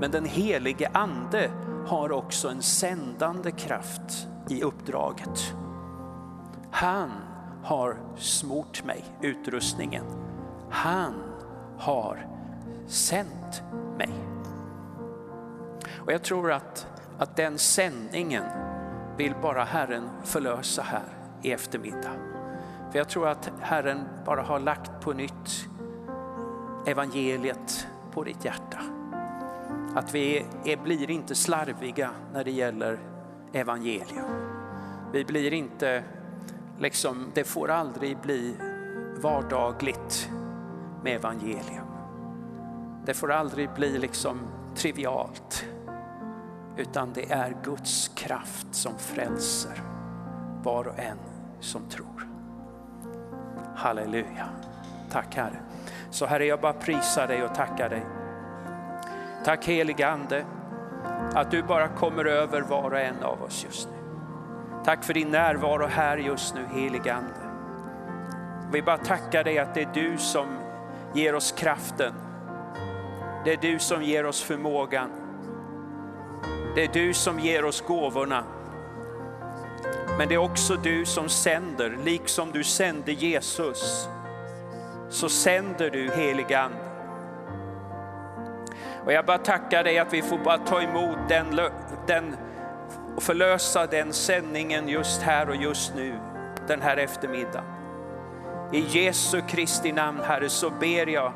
Men den helige ande har också en sändande kraft i uppdraget. Han har smort mig, utrustningen. Han har sänt mig. Och jag tror att, att den sändningen vill bara Herren förlösa här i eftermiddag. För jag tror att Herren bara har lagt på nytt evangeliet på ditt hjärta. Att vi är, blir inte slarviga när det gäller evangelium. Vi blir inte, liksom, det får aldrig bli vardagligt med evangelium. Det får aldrig bli liksom trivialt. Utan det är Guds kraft som frälser var och en som tror. Halleluja. Tack Herre. Så Herre, jag bara prisar dig och tackar dig. Tack helige Ande, att du bara kommer över var och en av oss just nu. Tack för din närvaro här just nu, heligande. Ande. Vi bara tackar dig att det är du som ger oss kraften. Det är du som ger oss förmågan. Det är du som ger oss gåvorna. Men det är också du som sänder, liksom du sände Jesus, så sänder du helige Ande. Och jag bara tackar dig att vi får bara ta emot den, den och förlösa den sändningen just här och just nu, den här eftermiddagen. I Jesu Kristi namn Herre så ber jag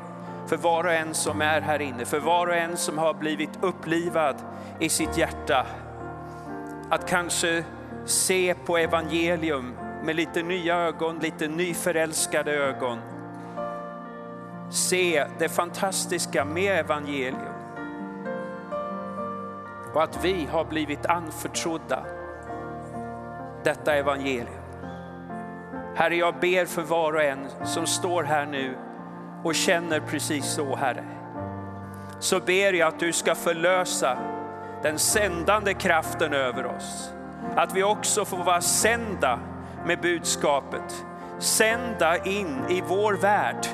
för var och en som är här inne, för var och en som har blivit upplivad i sitt hjärta. Att kanske se på evangelium med lite nya ögon, lite nyförälskade ögon. Se det fantastiska med evangelium. Och att vi har blivit anförtrodda detta evangelium. Herre, jag ber för var och en som står här nu och känner precis så, Herre. Så ber jag att du ska förlösa den sändande kraften över oss. Att vi också får vara sända med budskapet. Sända in i vår värld.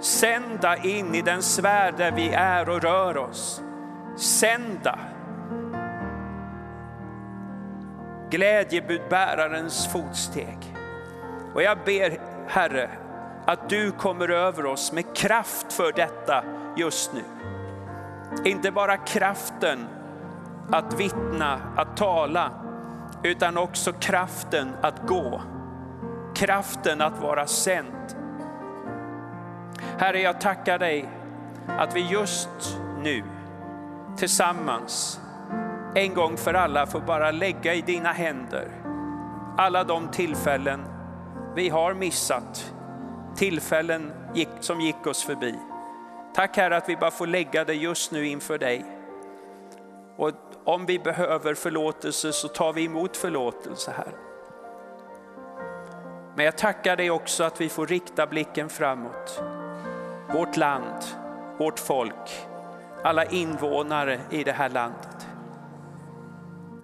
Sända in i den sfär där vi är och rör oss. Sända glädjebudbärarens fotsteg. Och jag ber Herre att du kommer över oss med kraft för detta just nu. Inte bara kraften att vittna, att tala, utan också kraften att gå. Kraften att vara sänd. Herre, jag tackar dig att vi just nu tillsammans en gång för alla får bara lägga i dina händer alla de tillfällen vi har missat, tillfällen som gick oss förbi. Tack Herre att vi bara får lägga det just nu inför dig. Och om vi behöver förlåtelse så tar vi emot förlåtelse här. Men jag tackar dig också att vi får rikta blicken framåt. Vårt land, vårt folk, alla invånare i det här landet.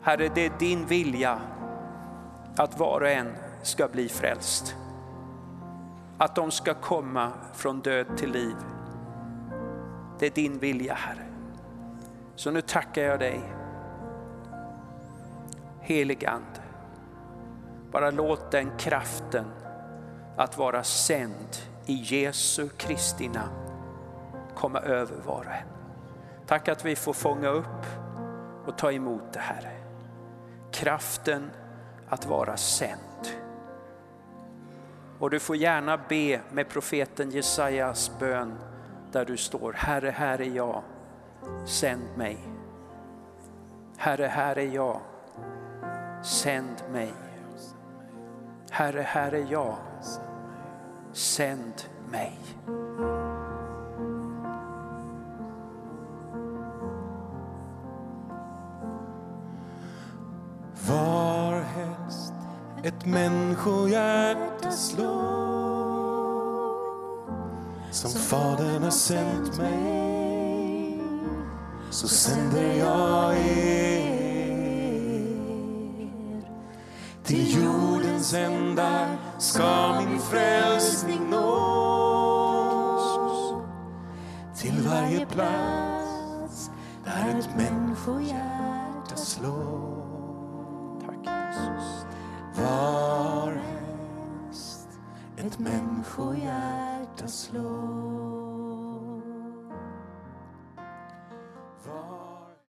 Herre, det är din vilja att var och en ska bli frälst. Att de ska komma från död till liv. Det är din vilja Herre. Så nu tackar jag dig. Helig Ande, bara låt den kraften att vara sänd i Jesu Kristi namn komma över var och en. Tack att vi får fånga upp och ta emot det Herre kraften att vara sänd. Och du får gärna be med profeten Jesajas bön där du står. Herre, här är jag, sänd mig. Herre, här är jag, sänd mig. Herre, här är jag, sänd mig. Varhelst ett människohjärta slår. Som Fadern har sänt mig så sänder jag er. Till jordens ändar ska min frälsning nås. Till varje plats där ett människohjärta slår. Ett människohjärta slår. Var